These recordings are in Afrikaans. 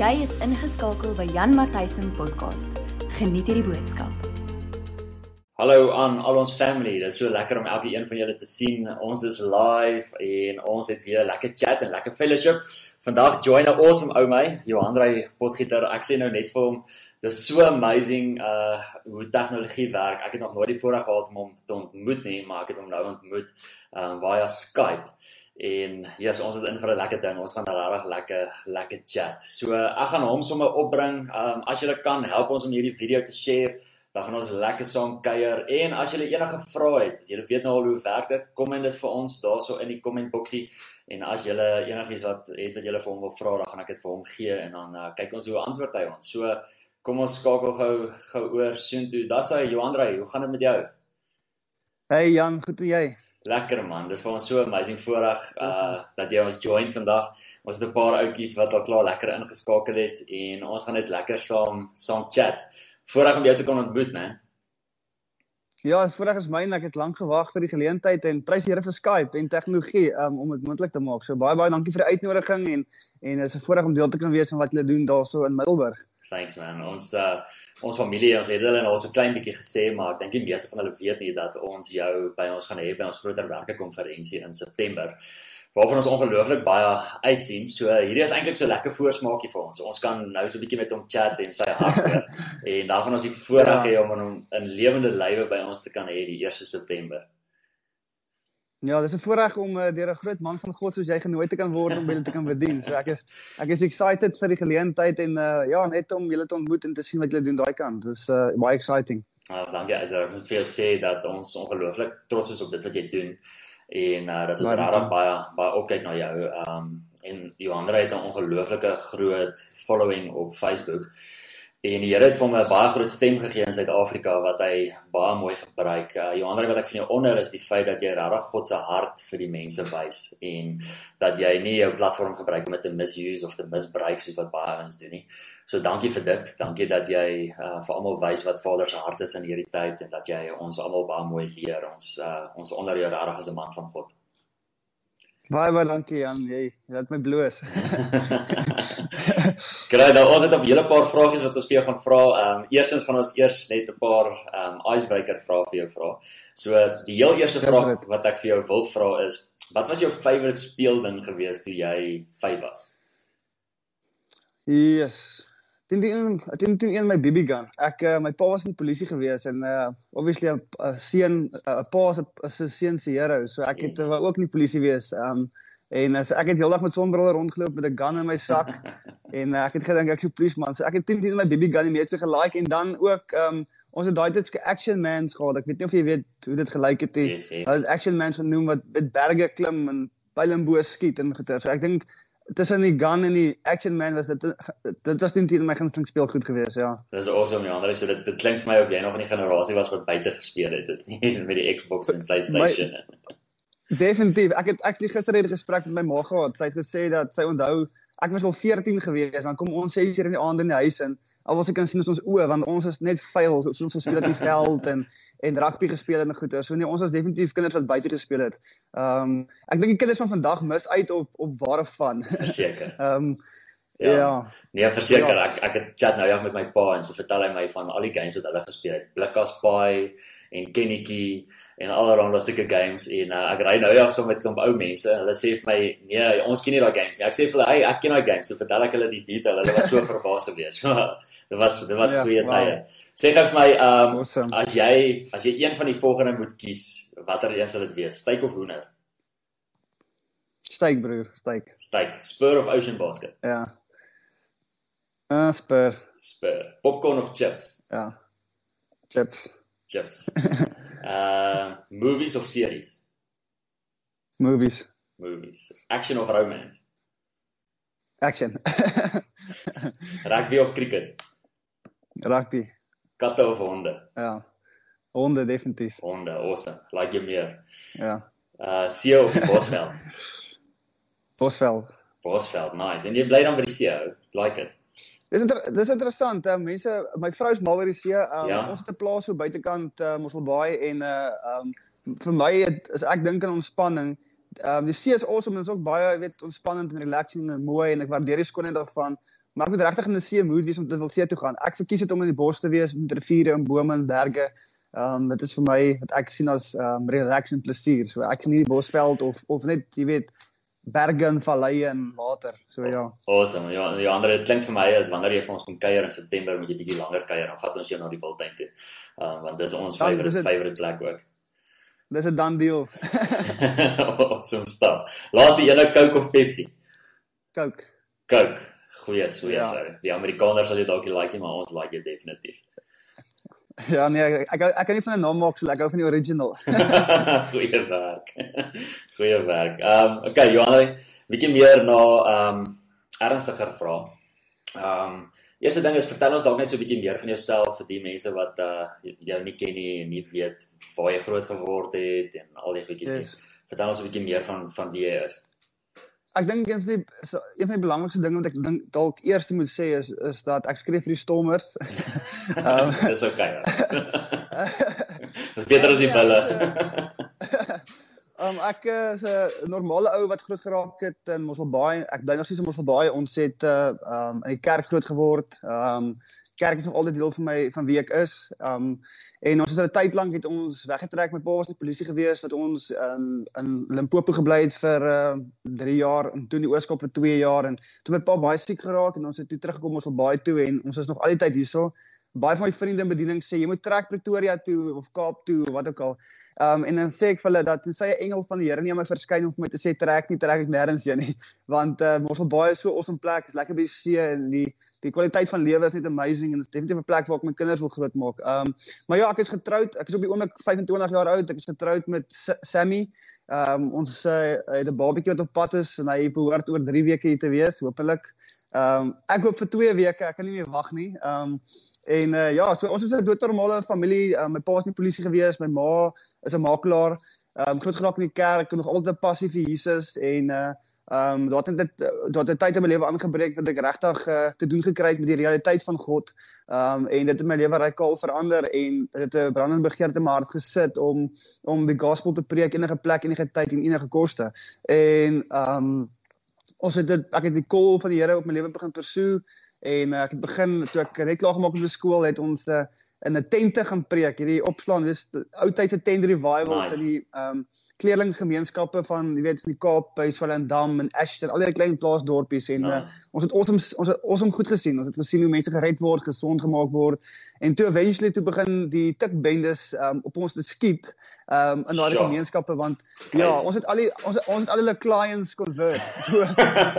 Jy is ingeskakel by Jan Matthysen podcast. Geniet hierdie boodskap. Hallo aan al ons family. Dit is so lekker om elke een van julle te sien. Ons is live en ons het weer lekker chat en lekker fellowship. Vandag join 'n awesome ou my, Johanrey Potgieter. Ek sê nou net vir hom, dis so amazing uh hoe tegnologie werk. Ek het nog nooit die voorreg gehad om hom te ontmoet nie, maar ek het hom nou ontmoet um via Skype. En ja, yes, ons is in vir 'n lekker ding. Ons gaan regtig lekker lekker chat. So ek gaan hom sommer opbring. Um as jy kan, help ons om hierdie video te share dan gaan ons lekker saam kuier en as jy enige vrae het, jy weet nou al hoe werk dit, kom en dit vir ons daarso in die comment boksie en as jy enigiets wat het wat jy vir hom wil vra, dan gaan ek dit vir hom gee en dan uh, kyk ons hoe antwoord hy ons. So kom ons skakel gou gou oor soontoe. Das hy Johanrey, hoe gaan dit met jou? Hey Jan, goed hoe jy? Lekker man. Dit is vir ons so amazing voorreg uh dat jy ons join vandag. Ons het 'n paar ouetjies wat al klaar lekker ingeskakel het en ons gaan net lekker saam saam chat voorreg om jou te kon ontmoet, né? Ja, voorreg is myne. Ek het lank gewag vir die geleentheid en prys die Here vir Skype en tegnologie um, om dit moontlik te maak. So baie baie dankie vir die uitnodiging en en is 'n voorreg om deel te kan wees van wat julle doen daarso in Middelburg. Thanks man. Ons uh ons familie, ons het hulle nou so klein bietjie gesê, maar ek dink die meeste van hulle weet nie dat ons jou by ons gaan hê by ons groter werke konferensie in September waarvan ons ongelooflik baie uitsien. So hierdie is eintlik so lekker voorsmaakie vir ons. Ons kan nou so 'n bietjie met hom chat en sy hart hoor. en dan gaan ons die voorreg hê ja. om hom in lewende lywe by ons te kan hê die 1 September. Ja, dis 'n voorreg om uh, deur 'n groot man van God soos jy genooi te kan word om julle te kan bedien. So ek is ek is excited vir die geleentheid en uh, ja, net om julle te ontmoet en te sien wat julle doen daai kant. Dis uh, baie exciting. Ah, dankie. Ek wil vir jou sê dat ons ongelooflik trots is op dit wat jy doen en uh, dat ons regtig baie baie opkyk na jou. Ehm um, en Johanna het 'n ongelooflike groot following op Facebook. En die Here het vir hom 'n baie groot stem gegee in Suid-Afrika wat hy baie mooi gebruik. Uh, Johanna, wat ek van jou onder is die feit dat jy regtig God se hart vir die mense wys en dat jy nie jou platform gebruik om dit te misuse of te misbruik soos wat baie ouens doen nie. So dankie vir dit. Dankie dat jy uh, vir almal wys wat Vader se hart is in hierdie tyd en dat jy ons almal baie mooi leer. Ons uh, ons onder jou regtig as 'n man van God. Baie baie dankie Jan. Jy laat my bloos. Graai, nou ons het 'n hele paar vragies wat ons vir jou gaan vra. Ehm um, eerstens van ons eers net 'n paar ehm um, icebreaker vrae vir jou vra. So die heel eerste vraag wat ek vir jou wil vra is, wat was jou favourite speelding gewees toe jy 5 was? Yes. Teen die teen teen teen my BB gun. Ek uh, my pa was in die polisie gewees en uh obviously 'n seun 'n pa is 'n seun se hero. So ek het yes. uh, ook in die polisie wees. Um en as uh, ek het heeldag met sonbrille rondgeloop met 'n gun in my sak en uh, ek het gedink ek sou policeman. So ek het teen teen my BB gun net so gelike en dan ook um ons het daai tydske action mans gehad. Ek weet nie of jy weet hoe dit gelyk het nie. Hulle yes, yes. action mans genoem wat met berge klim en pylenboog skiet en geter. So ek dink tussen die gun en die action man was dit dit was teen my gunsteling speel goed geweest ja. Dis awesome ja, ander so dit dit klink vir my of jy nog in die generasie was wat buite gespeel het, is nie met die Xbox en PlayStation. My, definitief. Ek het actually gister 'n gesprek met my ma gehad. Sy het gesê dat sy onthou ek was al 14 gewees, dan kom ons 6 uur in die aand in die huis en al was ek kan sien ons oë want ons is net vuil so ons gespeel het in die veld en en rugby gespeel en goeie so nee ons was definitief kinders wat buite gespeel het. Ehm um, ek dink die kinders van vandag mis uit op op ware van. Verseker. Ehm um, ja. ja. Nee, verseker ja. ek ek het chat nou ja met my pa en toe vertel hy my van al die games wat hulle gespeel het. Blikkas Pie en Kennetjie en allerlei sulke games en uh, ek ry nou ja so met 'n klomp ou mense. Hulle sê vir my, "Nee, ons ken nie daai games nie." Ek sê vir hulle, "Hey, ek ken daai games." So vertel ek hulle die detail. Hulle was so verbaas geweest. dit was dit was ja, goeie wow. tye. Sê gou vir my, um, awesome. as jy as jy een van die volgende moet kies, watter een sal dit wees? Steak of hoender? Steak broer, steak. Steak. Spur of Ocean Basket? Ja. Uh spur. Spur. Popcorn of chips? Ja. Chips. Chips. uh movies of series? Movies. Movies. Action of romance? Action. Rugby of cricket? Rugby. Katte of honde? Ja. Honde definitief. Honde, awesome. Like jy meer. Ja. Uh see of Bosveld? Bosveld. Bosveld, nice. En jy bly dan by die see, like it. Dis inter dis interessant. Uh, mense, my vrou is mal by die see. Um, ja. Ons het 'n plaas so buitekant uh, Mosselbaai en uh um vir my het, is ek dink aan ontspanning. Um die see is awesome en is ook baie, weet, ontspannend en relaxing en mooi en ek waardeer die skoonheid daarvan. Maar ek moet regtig in 'n see mood wees om te wil see toe gaan. Ek verkies dit om in die bos te wees met riviere en bome en berge. Ehm um, dit is vir my wat ek sien as ehm um, relax en plesier. So ek geniet die bosveld of of net jy weet berge en valleie en water. So ja. Awesome. Ja, die ander dit klink vir my dat wanneer jy vir ons kom kuier in September moet jy bietjie langer kuier dan vat ons jou na die wildtuin toe. Ehm um, want dis ons favorite favorite plek ook. Dis 'n dan deal. awesome stuff. Laaste ene Coke of Pepsi? Coke. Coke. Goeie, goeie Ja. sou. Die Amerikaners sal dit dalk nie like nie, maar ons like dit definitief. Ja nee, ek ek, ek kan nie van 'n naam maak so ek hou van die original. Goeie werk. Goeie werk. Ehm um, okay, Johan, bietjie meer na ehm um, ernstiger vrae. Ehm um, eerste ding is vertel ons dalk net so 'n bietjie meer van jouself vir die mense wat uh jou nie ken nie en nie weet waar jy groot geword het en al die goedjies nie. Yes. Vertel ons 'n bietjie meer van van wie jy is. Ek dink een van die so, een van die belangrikste dinge wat ek dink dalk eers moet sê is is dat ek skryf vir die Stormers. Ehm Dis okay. Dis beter as die Ja, bulle. Um ek is 'n normale ou wat groot geraak het in Mosselbaai. Ek bly nog steeds in Mosselbaai. Ons het uh um in die kerk groot geword. Um kerk is nog altyd deel van my van wie ek is. Um en ons het 'n tyd lank het ons weggetrek. My pa was in die polisie gewees wat ons in in Limpopo gebly het vir uh 3 jaar en toe in die Ooskaap vir 2 jaar en toe my pa baie siek geraak en ons het toe teruggekom Mosselbaai toe en ons is nog al die tyd hierso. Baie van my vriende in bediening sê jy moet trek Pretoria toe of Kaap toe of wat ook al. Um en dan sê ek vir hulle dat tensy 'n engel van die Here nie my verskyn om vir my te sê trek nie, trek ek nêrens heen nie. Want uh Mosselbaai is so awesome plek, is lekker by die see en die die kwaliteit van lewe is net amazing en dit is definitief 'n plek waar ek my kinders wil grootmaak. Um maar ja, ek is getroud. Ek is op die oomblik 25 jaar oud. Ek is getroud met S Sammy. Um ons uh, het 'n babatjie wat op pad is en hy behoort oor 3 weke hier te wees, hopelik. Um ek hoop vir 2 weke. Ek kan nie meer wag nie. Um En uh, ja, so ons is 'n doodnormale familie. Uh, my pa is in die polisie gewees, my ma is 'n makelaar. Ehm um, groot geraak in die kerk, nog altyd 'n passie vir Jesus en uh ehm um, daar het dit daar het 'n tyd in my lewe aangebreek wat ek regtig uh, te doen gekry het met die realiteit van God. Ehm um, en dit het my lewe radikaal verander en dit het 'n brandende begeerte in my hart gesit om om die gospel te preek enige plek, enige tyd en enige koste. En ehm um, ons het dit ek het die call van die Here op my lewe begin pursue en uh, ek het begin toe ek net klaar gemaak het met skool het ons uh, in 'n tente gaan preek hierdie opslaan dis ou tydse tent revivals Nice. in die ehm um, kleerlinggemeenskappe van jy weet in die Kaap by Swellendam en Ashton al die klein plaasdorpies en uh, Nice. ons het awesome ons het awesome goed gesien ons het gesien hoe mense gered word gesond gemaak word en toe eventually toe begin die tikbendes um, op ons te skiet um, in daardie Sure. gemeenskappe want ja ons het al die ons ons het al hulle clients convert so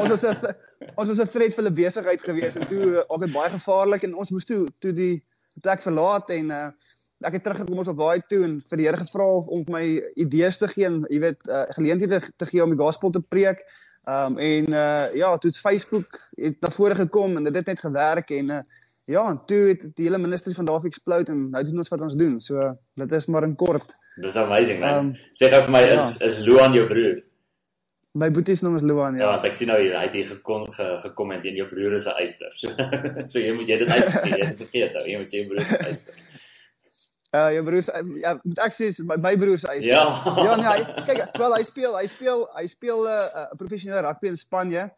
ons was 'n ons was 'n threat vir hulle besigheid gewees en toe uh, ook dit baie gevaarlik en ons moes toe toe die plek verlaat en uh, ek het teruggekom ons op baie toe en vir die Here gevra om my idees te gee en jy weet uh, geleenthede te gee om die gospel te preek. Um en uh ja, toe het Facebook het na vore gekom en dit het net gewerk en uh ja, en toe het die hele ministry van daar af explode en nou doen ons wat ons doen. So dit is maar in kort. Dis amazing man. Um, Sê gou vir my ja. is is Luan jou broer? My boetie se naam is Luan, Ja, ja. want ek sien nou hy het hier gekom ge, gekom en jou broer is 'n eyster. So so jy moet jy dit uitgegee, jy het vergeet ou. Jy moet sê jou broer is 'n eyster. Uh jou broer se ja, moet ek sê my, my broer se eis. Ja. Ja nee, hy, kyk, wel hy speel, hy speel, hy speel 'n uh, uh, professionele rugby in Spanje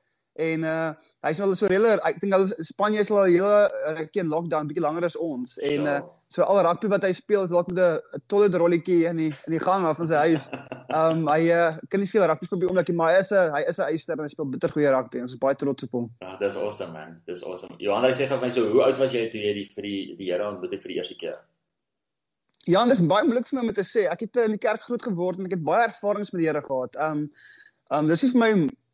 en uh hy's wel so reëler, ek dink hulle Spanje is al 'n hele rukkie in lockdown, bietjie langer as ons en uh so al rugby wat hy speel is dalk met 'n toilet rolletjie in die in die gang af van sy huis. Um hy uh, kan nie veel rugby speel oomblik nie, maar hy is 'n hy is 'n eyster en hy speel bitter goeie rugby. Ons is baie trots op hom. Ja, dis awesome man. Dis awesome. Johan, hy sê vir my so, hoe oud was jy toe jy die vir die die Here ontmoet het vir die eerste keer? Ja, dis baie moeilik vir my om te sê. Ek het in die kerk groot geword en ek het baie ervarings met die Here gehad. Um um dis nie vir my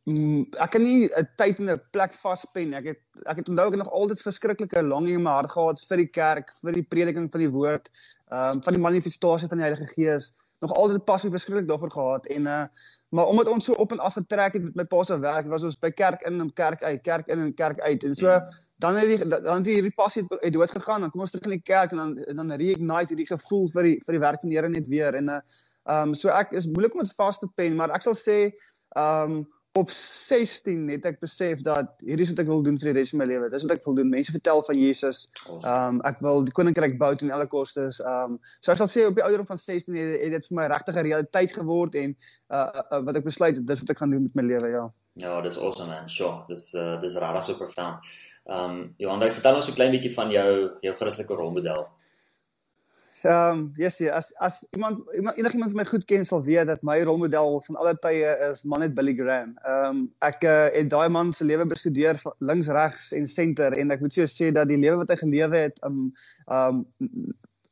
ek kan nie 'n tyd en 'n plek vaspen. Ek het ek het onthou ek het nog altyd verskriklike longing in my hart gehad vir die kerk, vir die prediking van die woord, um van die manifestasie van die Heilige Gees. Nog altyd passie verskriklik daarvoor gehad en uh maar omdat ons so op en af getrek het met my pa se werk, was ons by kerk in en kerk uit, kerk in en kerk uit. En so dan het die dan het hierdie passie het- dood gegaan dan kom ons terug in die kerk en dan en dan reignite hierdie gevoel vir die vir die werk van die Here net weer en uh um so ek is moeilik om dit vas te pen maar ek sal sê um op 16 het ek besef dat hierdie is wat ek wil doen vir die res van my lewe. Dis wat ek wil doen. Mense vertel van Jesus. Awesome. Um ek wil die koninkryk bou ten alle kostes. Um so ek sal sê op die ouderdom van 16 het, het dit vir my regtig 'n realiteit geword en uh, uh wat ek besluit het dis wat ek gaan doen met my lewe, ja. Ja, dis awesome man. Sure. Dis uh, dis regtig super profound. Ehm um, Johan, vertel ons 'n klein bietjie van jou jou Christelike rolmodel. Ehm um, yeah, as as iemand iemand enigiemand my goed ken sal weet dat my rolmodel van alle tye is man net Billy Graham. Ehm um, ek uh, het daai man se lewe bestudeer links, regs en senter en ek moet so sê dat die lewe wat hy gelewe het um um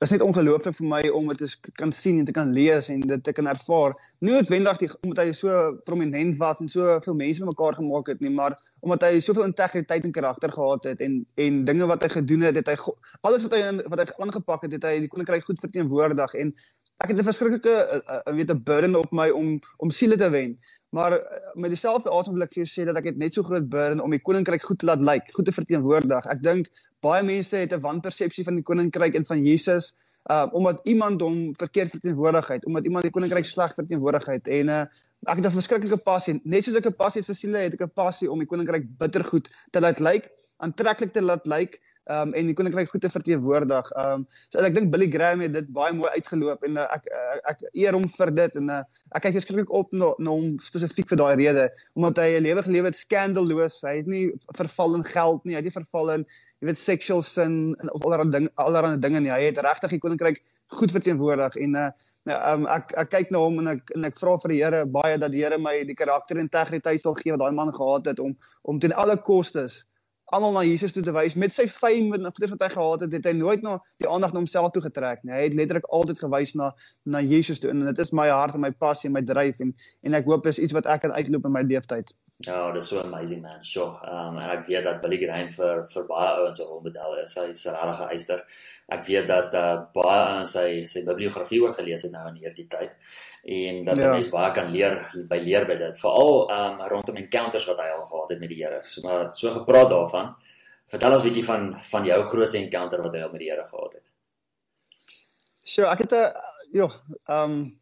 is net ongelooflik vir my om dit te kan sien en te kan lees en dit te kan ervaar. Nie noodwendig omdat hy so prominent was en so veel mense bymekaar gemaak het nie, maar omdat hy soveel integriteit en karakter gehad het en en dinge wat hy gedoen het, het hy alles wat hy wat hy aangepak het, het hy die koninkryk goed verteenwoordig en ek het 'n verskriklike uh, uh, weet 'n burden op my om om siele te wen. Maar uh, met dieselfde asem wil ek vir jou sê dat ek het net so groot burden om die koninkryk goed te laat lyk, like, goed te verteenwoordig. Ek dink baie mense het 'n wanpersepsie van die koninkryk en van Jesus uh omdat iemand hom verkeerd verteenwoordig het, omdat iemand die koninkryk sleg verteenwoordig het en uh ek het 'n verskriklike passie. Net soos ek 'n passie het vir siele, het ek 'n passie om die koninkryk bittergoed te laat lyk, like, aantreklik te laat lyk. Like, um, en die koninkryk goed te verteenwoordig. Um so ek dink Billy Graham het dit baie mooi uitgeloop en uh, ek, ek ek eer hom vir dit en uh, ek kyk skrikkelik op na, na hom spesifiek vir daai rede omdat hy 'n lewe gelewe het skandaloos. Hy het nie verval in geld nie, hy het nie verval in jy weet sexual sin en of allerlei ding allerlei dinge nie. Hy het regtig die koninkryk goed verteenwoordig en uh um, ek ek kyk na hom en ek en ek vra vir die Here baie dat die Here my die karakter integriteit sal gee wat daai man gehad het om om ten alle kostes almal na Jesus toe te wys met sy fame en goeders wat hy gehad het, het hy nooit na die aandag na homself toe getrek nie. Hy het letterlik altyd gewys na na Jesus toe en dit is my hart en my passie en my dryf en en ek hoop is iets wat ek kan uitloop in my lewenstyd. Ja, oh, dis so amazing man. Sure. Um en ek weet dat Billy Graham vir vir baie ouens 'n rolmodel is. Hy is 'n regte eister. Ek weet dat uh, baie ouens sy sy bibliografie ook gelees het nou in hierdie tyd en dat ja. mense baie kan leer by leer by dit. Veral um rondom encounters wat hy al gehad het met die Here. So maar so gepraat daarvan. Vertel ons bietjie van van jou grootste encounter wat jy al met die Here gehad het. So, ek het 'n joh, ehm um,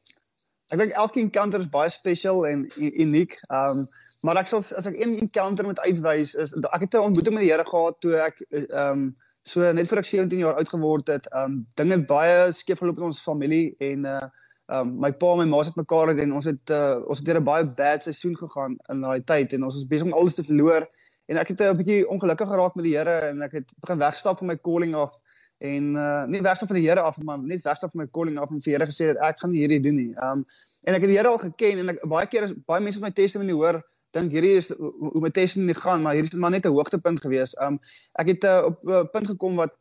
ek dink elke encounter is baie spesiaal en uniek. Ehm um, maar ek sal as ek een encounter moet uitwys is ek het 'n ontmoeting met die Here gehad toe ek ehm um, so net voor ek 17 jaar oud geword het. Ehm um, dinge het baie skeef geloop in ons familie en uh ehm um, my pa en my ma het mekaar en ons het uh, ons het deur 'n baie bad seisoen gegaan in daai tyd en ons was besig om alles te verloor en ek het 'n bietjie ongelukkig geraak met die Here en ek het begin wegstap van my calling af en uh nie wegstap van die Here af maar net wegstap van my calling af en vir Here gesê dat ek gaan hierdie doen nie. Um en ek het die Here al geken en ek baie keer is baie mense my testimony hoor dink hierdie is hoe my testimony gaan maar hierdie is maar net 'n hoogtepunt gewees. Um ek het uh, op 'n uh, punt gekom wat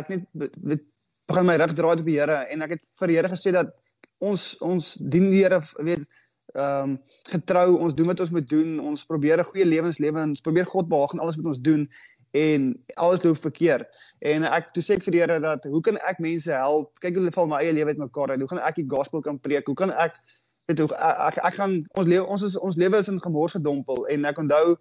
ek net begin my rug draai op die Here en ek het vir die Here gesê dat ons ons dien die Here weet um, getrou, ons doen wat ons moet doen, ons probeer 'n goeie lewenslewe en ons probeer God behaag in alles wat ons doen en alles loop verkeerd. En ek toe sê ek vir die Here dat hoe kan ek mense help? Kyk hoe hulle val my eie lewe uit. Hoe gaan ek die gospel kan preek? Hoe kan ek weet hoe ek ek, gaan ons lewe ons is ons lewe is in gemors gedompel en ek onthou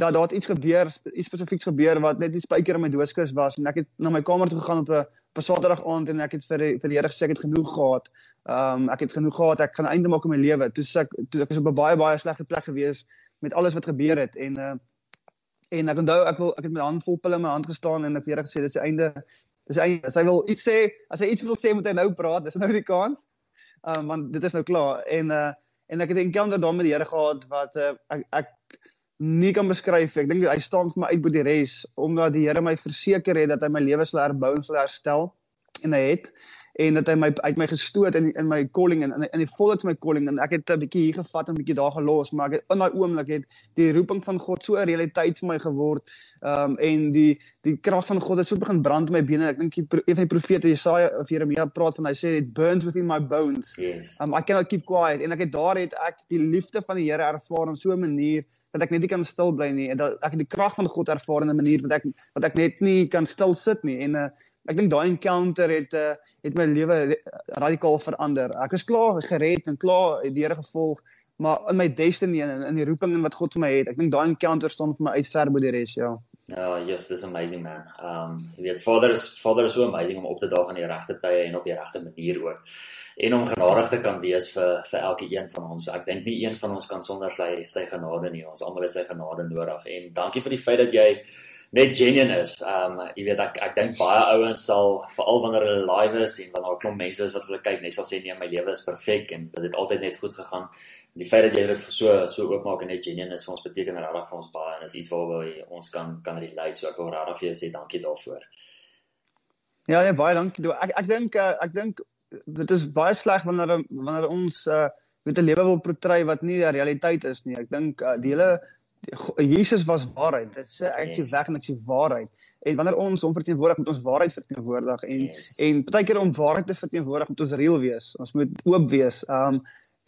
dat daar iets gebeur, iets spesifieks gebeur wat net die spyker in my doodskus was en ek het na my kamer toe gegaan op 'n op Saterdag aand en ek het vir die, vir die Here gesê ek het genoeg gehad. Ehm um, ek het genoeg gehad. Ek gaan einde maak in my lewe. Toe ek toe ek is op 'n baie baie slegte plek gewees met alles wat gebeur het en uh en ek onthou ek wil ek het met 'n handvol pille in my hand gestaan en ek het vir Here gesê dis die einde. Dis die einde. As hy wil iets sê, as hy iets wil sê moet hy nou praat. Dis nou die kans. Um, want dit is nou klaar en uh en ek het 'n encounter daar met die Here gehad wat uh, ek ek nie kan beskryf. Ek dink hy staan vir my uit by die res omdat die Here my verseker het dat hy my lewe sal herbou en sal herstel en hy het en dat hy my uit my gestoot in in my calling en in, in die volheid van my calling. En ek het 'n bietjie hier gevat en 'n bietjie daar gelos maar ek het, in daai oomblik het die roeping van God so 'n realiteit vir my geword um en die die krag van God het so begin brand in my bene. Ek dink een van die profete Jesaja of Jeremia praat van hy sê it burns within my bones. Yes. um I cannot keep quiet. En ek het daar het ek die liefde van die Here ervaar op so 'n manier dat ek net nie kan stil bly nie en dat ek die krag van God ervaar in 'n manier wat ek wat ek net nie kan stil sit nie. En uh, ek dink daai encounter het uh, het my lewe radikaal verander. Ek is klaar gered en klaar die Here gevolg, maar in my destiny en in die roeping en wat God vir my het, ek dink daai encounter staan vir my uit ver bo die res, ja. Ja, oh, yes, this amazing man. Um jy weet Vader is Vader is so amazing om op te daag in die regte tye en op die regte manier ook. En om genadig te kan wees vir vir elke een van ons. Ek dink nie een van ons kan sonder sy sy genade nie. Ons almal het sy genade nodig. En dankie vir die feit dat jy net genuine is. Um jy weet ek ek dink baie ouens sal veral wanneer hulle live is en wanneer 'n klomp mense is wat hulle kyk net sal sê nee my lewe is perfek en dit het altyd net goed gegaan. die feit dat jy dit so so oopmaak en net genuine is vir ons beteken regtig vir ons baie en is iets waaroor ons kan kan relate so ek wil regtig vir jou sê dankie daarvoor. Ja, nee, baie dankie. Ek ek dink uh, ek dink dit is baie sleg wanneer wanneer ons uh met 'n lewe wil portray wat nie die realiteit is nie. Ek dink uh, die hele Jesus was waarheid. Dit sê ek sê yes. weg en ek sê waarheid. En wanneer ons hom verteenwoordig, moet ons waarheid verteenwoordig en yes. en baie keer om waarheid te verteenwoordig moet ons reël wees. Ons moet oop wees. Um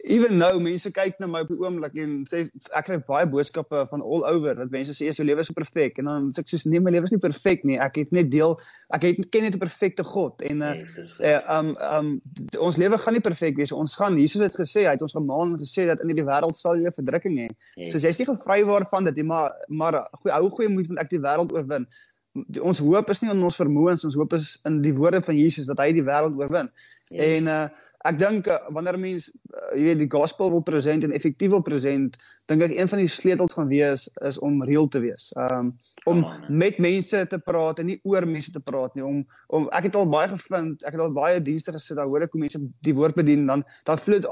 even nou mense kyk na my op die oomblik en sê ek kry baie boodskappe van all over dat mense sê jou lewe is so perfek? En dan sê ek soos nee my lewe is nie perfek nie. Ek het net deel ek het ken net 'n perfekte God. En uh, yes, uh um um ons lewe gaan nie perfek wees ons gaan Jesus het gesê hy het ons gemaan en gesê dat in hierdie wêreld sal jy verdrukking hê. Yes. so jy's nie gevry waarvan dit maar maar goeie hou goeie moed want ek die wêreld oorwin. Die, ons hoop is nie in ons vermoëns ons hoop is in die woorde van Jesus dat hy die wêreld oorwin. Yes. en uh ek dink uh, wanneer mense uh, jy weet die gospel wil present en effektief wil present, dink ek een van die sleutels gaan wees is om reël te wees. Um om on, met mense te praat en nie oor mense te praat nie. Om om ek het al baie gevind, ek het al baie dienste gesit daar hoor ek hoe mense die woord bedien dan dan voel dit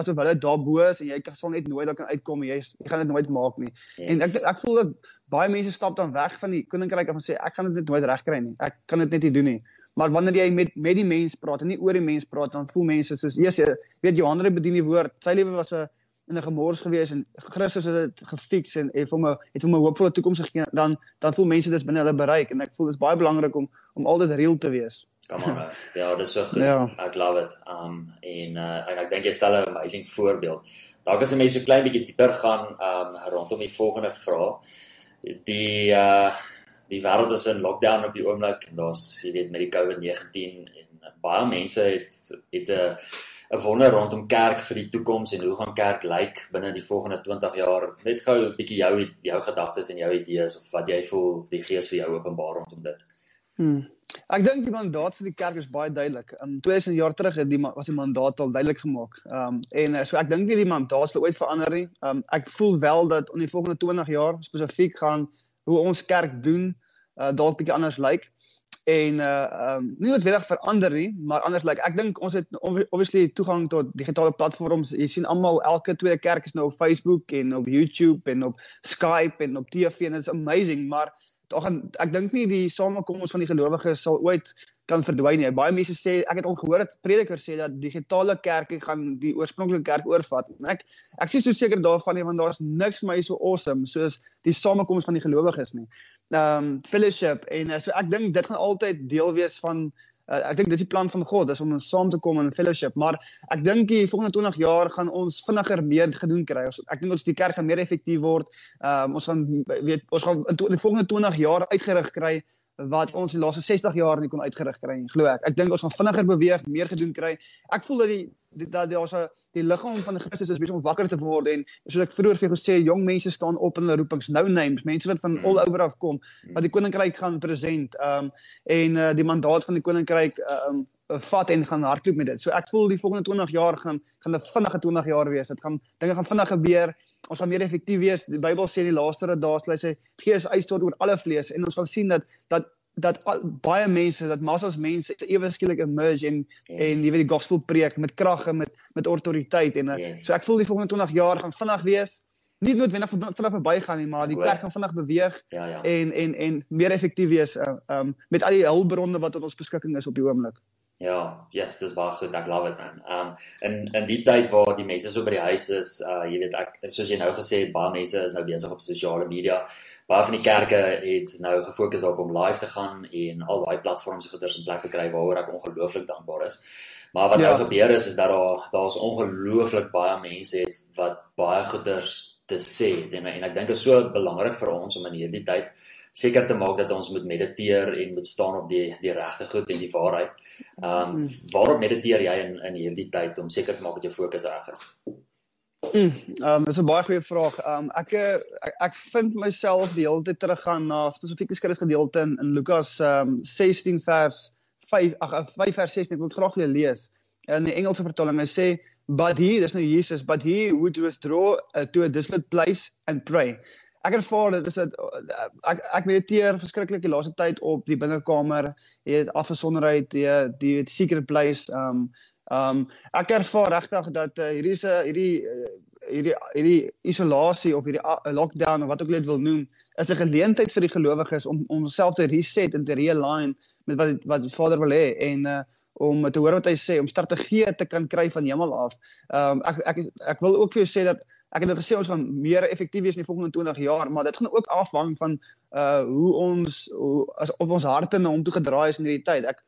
asof hulle daarbo is en jy kan sal net nooit daar kan uitkom jy jy gaan dit nooit maak nie. Yes. En ek ek voel dat baie mense stap dan weg van die koninkryk af en sê ek gaan dit net nooit regkry nie. Ek kan dit net nie doen nie. Maar wanneer jy met met die mens praat en nie oor die mens praat dan voel mense soos eers jy weet Johan het bedien die woord. Sy lewe was 'n in 'n gemors gewees en Christus het dit gefiks en het hom het hom 'n hoopvolle toekoms gegee. Dan dan voel mense dis binne hulle bereik en ek voel dit is baie belangrik om om altyd real te wees. Kom aan. Ja, dis so goed. Ja. Ek love it. Um en uh en ek dink jy stel 'n amazing voorbeeld. Dalk as jy mense so klein bietjie dieper gaan um rondom die volgende vraag. Die uh die wêreld is in lockdown op die oomblik en daar's jy weet met die COVID-19 en baie mense het het 'n 'n wonder rondom kerk vir die toekoms en hoe gaan kerk lyk binne die volgende 20 jaar. Net gou 'n bietjie jou jou gedagtes en jou idees of wat jy voel die Gees vir jou openbaar rondom dit. Hmm. Ek dink die mandaat vir die kerk is baie duidelik. Um 2000 jaar terug het die was die mandaat al duidelik gemaak. Um en uh, so ek dink nie die mandaat sal ooit verander nie. Um ek voel wel dat in die volgende 20 jaar spesifiek gaan hoe ons kerk doen uh, dalk bietjie anders lyk en uh um nie noodwendig verander nie maar anders lyk ek dink ons het obviously toegang tot digitale platforms jy sien almal elke tweede kerk is nou op Facebook en op YouTube en op Skype en op TV en it's amazing maar tog ek dink nie die samekoms van die gelowiges sal ooit kan verdwyn nie. Baie mense sê ek het al gehoor dat predikers sê dat digitale kerke gaan die oorspronklike kerk oorvat. En ek ek sê so seker daarvan nie want daar's niks vir my so awesome soos die samekoms van die gelowiges nie. Um fellowship en uh, so ek dink dit gaan altyd deel wees van uh, ek dink dit is die plan van God is om ons saam te kom in fellowship, maar ek dink die volgende 20 jaar gaan ons vinniger meer gedoen kry. Ons ek dink ons die kerk gaan meer effektief word. Um ons gaan weet ons gaan in die volgende 20 jaar uitgerig kry wat ons die laaste 60 jaar nie kon uitgerig kry nie, glo ek. Ek dink ons gaan vinniger beweeg, meer gedoen kry. Ek voel dat die dat daar's 'n die liggaam van Christus is besig om wakker te word en soos ek vroeër vir jou gesê, jong mense staan op in hulle roepings, no names, mense wat van all over af kom, wat die koninkryk gaan present. Um en uh, die mandaat van die koninkryk um vat en gaan hardloop met dit. So ek voel die volgende 20 jaar gaan gaan 'n vinnige 20 jaar wees. Dit gaan dinge gaan vinnig gebeur. Ons gaan meer effektief wees. Die Bybel sê in die laaste dae sal hy gees uitstort oor alle vlees en ons gaan sien dat dat dat baie mense, dat massas mense ewe skielik emerge en yes. en jy weet die gospel preek met krag en met met autoriteit en eh, yes. so ek voel die volgende 20 jaar gaan vinnig wees. Nie noodwendig vinnig verbygaan nie, maar die kerk gaan vinnig beweeg ja, ja. en en en meer effektief wees uh, um met al die hulpbronne wat tot ons beskikking is op die oomblik. Ja, yes, dis baie goed. Ek love it man. Um in in die tyd waar die mense so by die huis is, uh jy weet ek soos jy nou gesê het, baie mense is nou besig op sosiale media. Baie van die kerke het nou gefokus op om live te gaan en al daai platforms en goeders in plek te kry waaroor ek ongelooflik dankbaar is. Maar wat ja. nou gebeur is is dat daar daar's ongelooflik baie mense het wat baie goeders te sê en, en ek dink dit is so belangrik vir ons om in hierdie tyd seker te maak dat ons moet mediteer en moet staan op die die regte goed en die waarheid. Ehm um, waarop mediteer jy in in hierdie tyd om seker te maak dat jou fokus reg is? Mm, ehm um, dis 'n baie goeie vraag. Ehm um, ek, ek ek vind myself die hele tyd teruggaan na spesifieke skrifgedeelte in, in Lukas ehm um, 16 vers 5 ag 5 vers 16. Ek wil graag vir julle lees. In die Engelse vertaling hy sê but he dis nou Jesus but he would withdraw uh, to a desolate place and pray ek ervaar dit is dit ek ek mediteer verskriklik die laaste tyd op die binnekamer jy het afgesonderheid jy die secret place um um ek ervaar regtig dat uh, hierdie 'n hierdie uh, hierdie hierdie isolasie of hierdie lockdown of wat ook al dit wil noem, is 'n geleentheid vir die gelowiges om om homself te reset en te realign met wat wat die Vader wil hê en uh om te hoor wat hy sê, om strategieë te kan kry van hemel af. Ehm um, ek ek ek wil ook vir jou sê dat ek het nou gesê ons gaan meer effektief wees in die volgende 20 jaar, maar dit gaan ook afhang van uh hoe ons hoe as op ons harte na hom toe gedraai is in hierdie tyd. Ek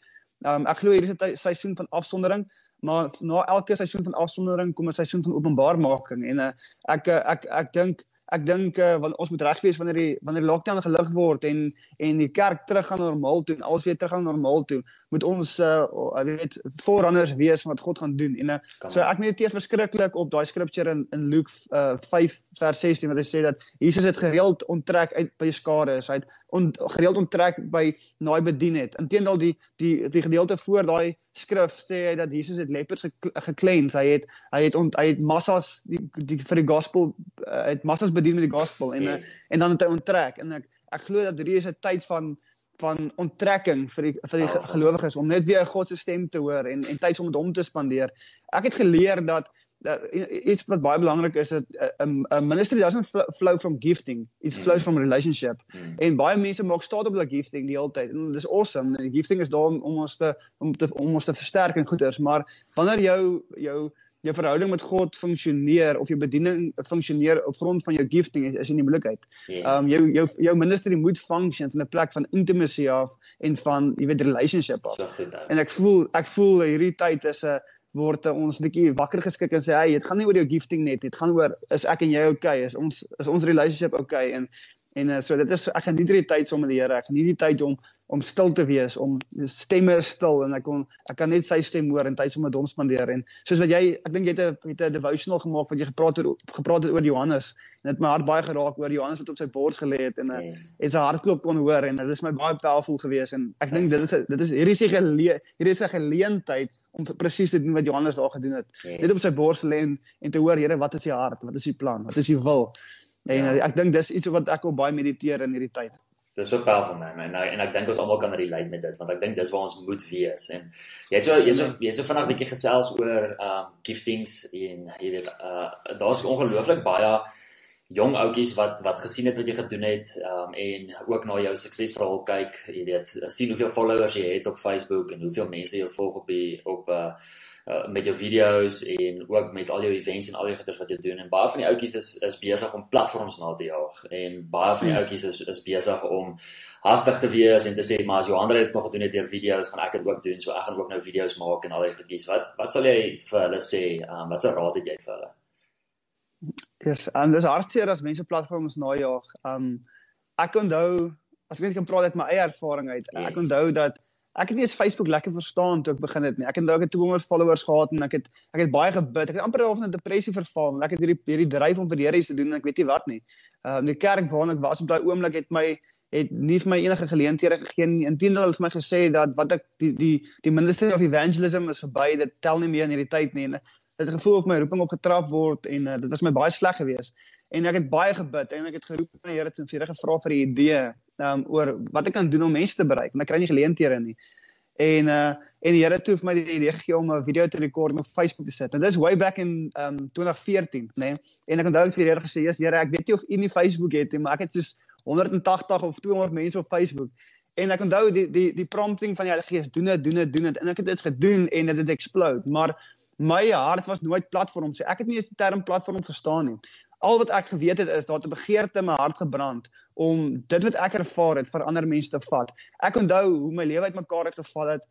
um, ek glo hierdie is 'n seisoen van afsondering, maar na elke seisoen van afsondering kom 'n seisoen van openbaarmaking en uh, ek ek ek, ek dink ek dink uh, want ons moet reg wees wanneer die wanneer die lockdown gelig word en en die kerk terug gaan normaal toe en alles weer terug gaan normaal toe moet ons uh weet voorrangers wees wat God gaan doen. En uh, so ek mediteer verskriklik op daai scripture in in Luke uh 5 vers 16 wat hy sê dat Jesus het gereeld onttrek uit by skare is. Hy het on, gereeld onttrek by naai bedien het. Inteendeel die die die gedeelte voor daai skrif sê hy dat Jesus het lepers geklens hy het hy het ont, hy het massas die, die vir die gospel uh, het massas bedien met die gospel en yes. uh, en dan het hy onttrek en ek ek glo dat hierdie is 'n tyd van van onttrekking vir die vir die oh, gelowiges om net weer God se stem te hoor en en tyd om met hom te spandeer. Ek het geleer dat dat iets wat baie belangrik is dat 'n 'n ministry doesn't flow from gifting it flows mm. from relationship mm. en baie mense maak staat op hulle gifting die hele tyd en dis awesome en gifting is daar om ons te om te om ons te versterk en goeders maar wanneer jou jou jou verhouding met God funksioneer of jou bediening funksioneer op grond van jou gifting is, is in die moeilikheid. Yes. Um jou jou jou ministry moet function van 'n plek van intimacy af en van jy weet relationship af. So en ek voel ek voel hierdie tyd is 'n word ons bietjie wakker geskik en sê hey, dit gaan nie oor jou gifting net, dit gaan oor is ek en jy okay? Is ons is ons relationship okay? En En uh, so dit is ek geniet hierdie tyd saam met die Here. Ek geniet die tyd om om stil te wees, om stemme stil en ek kon ek kan net sy stem hoor en tyd saam met hom spandeer en soos wat jy ek dink jy het 'n het 'n devotional gemaak wat jy gepraat het gepraat het oor Johannes en dit my hart baie geraak oor Johannes wat op sy bors gelê het en uh, yes. en sy hartklop kon hoor en dit is my baie powerful geweest en ek dink dit is dit is hierdie is hierdie is 'n geleentheid om presies te doen wat Johannes daar gedoen het. Yes. Net op sy bors lê en, en te hoor Here, wat is die hart? Wat is die plan? Wat is die wil? En ja. ek dink dis iets wat ek op baie mediteer in hierdie tyd. Dis so powerful man en en ek dink ons almal kan relate met dit want ek dink dis waar ons moet wees en jy het so jy so jy so vanaand bietjie gesels oor um giftings en jy weet uh daar's ongelooflik baie jong ouetjies wat wat gesien het wat jy gedoen het um en ook na jou suksesverhaal kyk jy weet sien hoeveel followers jy het op Facebook en hoeveel mense jou volg op die op uh uh, met jou video's en ook met al jou events en al die goeders wat jy doen en baie van die ouetjies is is besig om platforms na te jaag en baie van die hmm. ouetjies is is besig om hastig te wees en te sê maar as Johan het nog gedoen het deur video's gaan ek dit ook doen so ek gaan ook nou video's maak en al die goedjies wat wat sal jy vir hulle sê um, wat se raad het jy vir hulle Ja, yes, en dis hartseer as mense platforms najaag. Um ek onthou as ek net kan praat uit my eie ervaring uit. Yes. Ek onthou dat ek het nie eens Facebook lekker verstaan toe ek begin het nie. Ek het dalk 200 followers gehad en ek het ek het baie gebid. Ek het amper half in 'n depressie verval. Ek het hierdie hierdie dryf om vir die Here iets te doen en ek weet nie wat nie. Ehm um, die kerk waarna ek was op daai oomblik het my het nie vir my enige geleenthede gegee nie. Inteendeel het hulle my gesê dat wat ek die die die ministry of evangelism is verby. Dit tel nie meer in hierdie tyd nie. En het gevoel of my roeping opgetrap word en uh, dit was my baie sleg geweest. En ek het baie gebid en ek het geroep na die Here en vir Here gevra vir 'n idee um, oor wat ek kan doen om mense te bereik, maar ek kry nie geleenthede nie. En uh en die Here het vir my die idee gegee om 'n video te rekord op Facebook te sit. En dis way back in um 2014, né? Nee? En ek onthou ek vir die Here gesê, "Ja, Here, ek weet nie of U nie Facebook het nie, maar ek het soos 180 of 200 mense op Facebook." En ek onthou die die die prompting van die Heilige Gees, doen dit, doen dit, doen dit. En ek het dit gedoen en dit het explode. Maar my hart was nooit platform. So ek het nie eens die term platform verstaan nie al wat ek geweet het is dat 'n begeerte in my hart gebrand om dit wat ek ervaar het vir ander mense te vat. Ek onthou hoe my lewe uitmekaar het geval het